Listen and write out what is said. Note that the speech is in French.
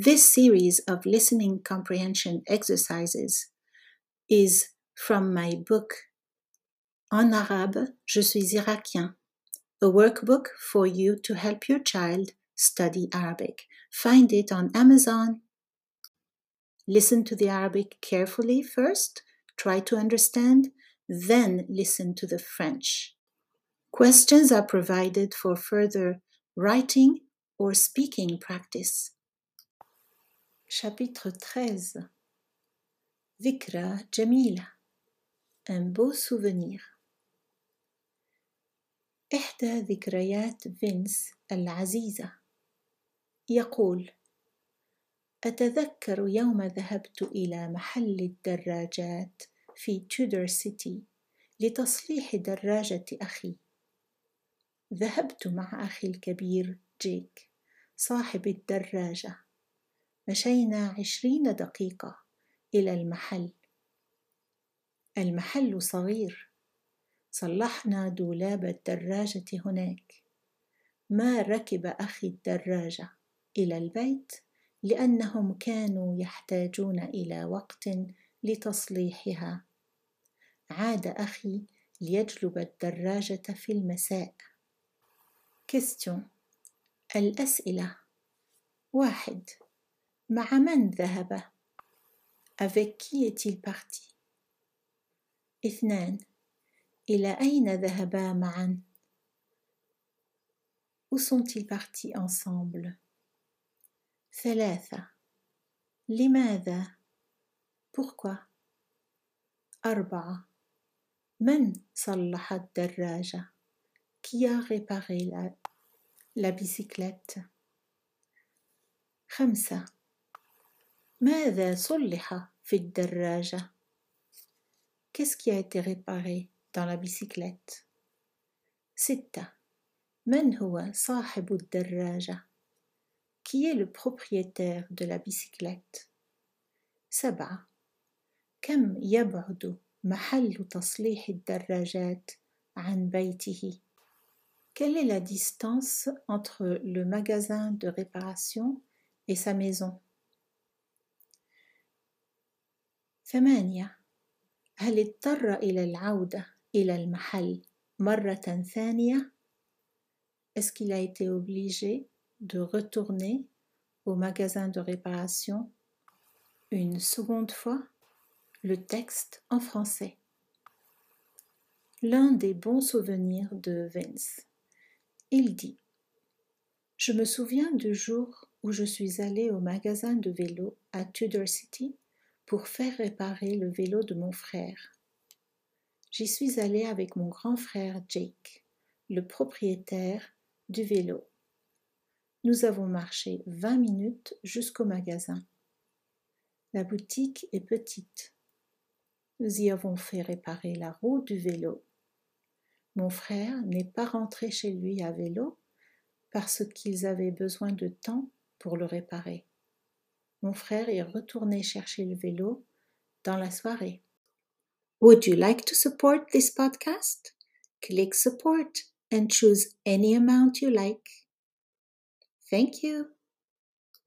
This series of listening comprehension exercises is from my book En arabe, je suis irakien, a workbook for you to help your child study Arabic. Find it on Amazon. Listen to the Arabic carefully first, try to understand, then listen to the French. Questions are provided for further writing or speaking practice. Chapitre 13 ذكرى جميلة Un beau souvenir. إحدى ذكريات فينس العزيزة. يقول أتذكر يوم ذهبت إلى محل الدراجات في تودر سيتي لتصليح دراجة أخي. ذهبت مع أخي الكبير جيك صاحب الدراجة. مشينا عشرين دقيقة إلى المحل. المحل صغير. صلحنا دولاب الدراجة هناك. ما ركب أخي الدراجة إلى البيت لأنهم كانوا يحتاجون إلى وقت لتصليحها. عاد أخي ليجلب الدراجة في المساء. Question. الأسئلة. واحد. مع من ذهب؟ Avec qui est-il parti? اثنان إلى أين ذهبا معا؟ Où sont-ils partis ensemble? ثلاثة لماذا؟ Pourquoi? أربعة من صلح الدراجة؟ Qui a réparé la, la bicyclette? خمسة ماذا صلح في الدراجة؟ Qu'est-ce qui a été réparé dans la bicyclette؟ ستة من هو صاحب الدراجة؟ Qui est le propriétaire de la bicyclette؟ سبعة كم يبعد محل تصليح الدراجات عن بيته؟ Quelle est la distance entre le magasin de réparation et sa maison ثمانية هل اضطر إلى العودة إلى المحل مرة ثانية Est-ce qu'il a été obligé de retourner au magasin de réparation une seconde fois Le texte en français. L'un des bons souvenirs de Vince. Il dit Je me souviens du jour où je suis allé au magasin de vélo à Tudor City pour faire réparer le vélo de mon frère. J'y suis allé avec mon grand frère Jake, le propriétaire du vélo. Nous avons marché 20 minutes jusqu'au magasin. La boutique est petite. Nous y avons fait réparer la roue du vélo. Mon frère n'est pas rentré chez lui à vélo parce qu'ils avaient besoin de temps pour le réparer. Mon frère est retourné chercher le vélo dans la soirée. Would you like to support this podcast? Click support and choose any amount you like. Thank you.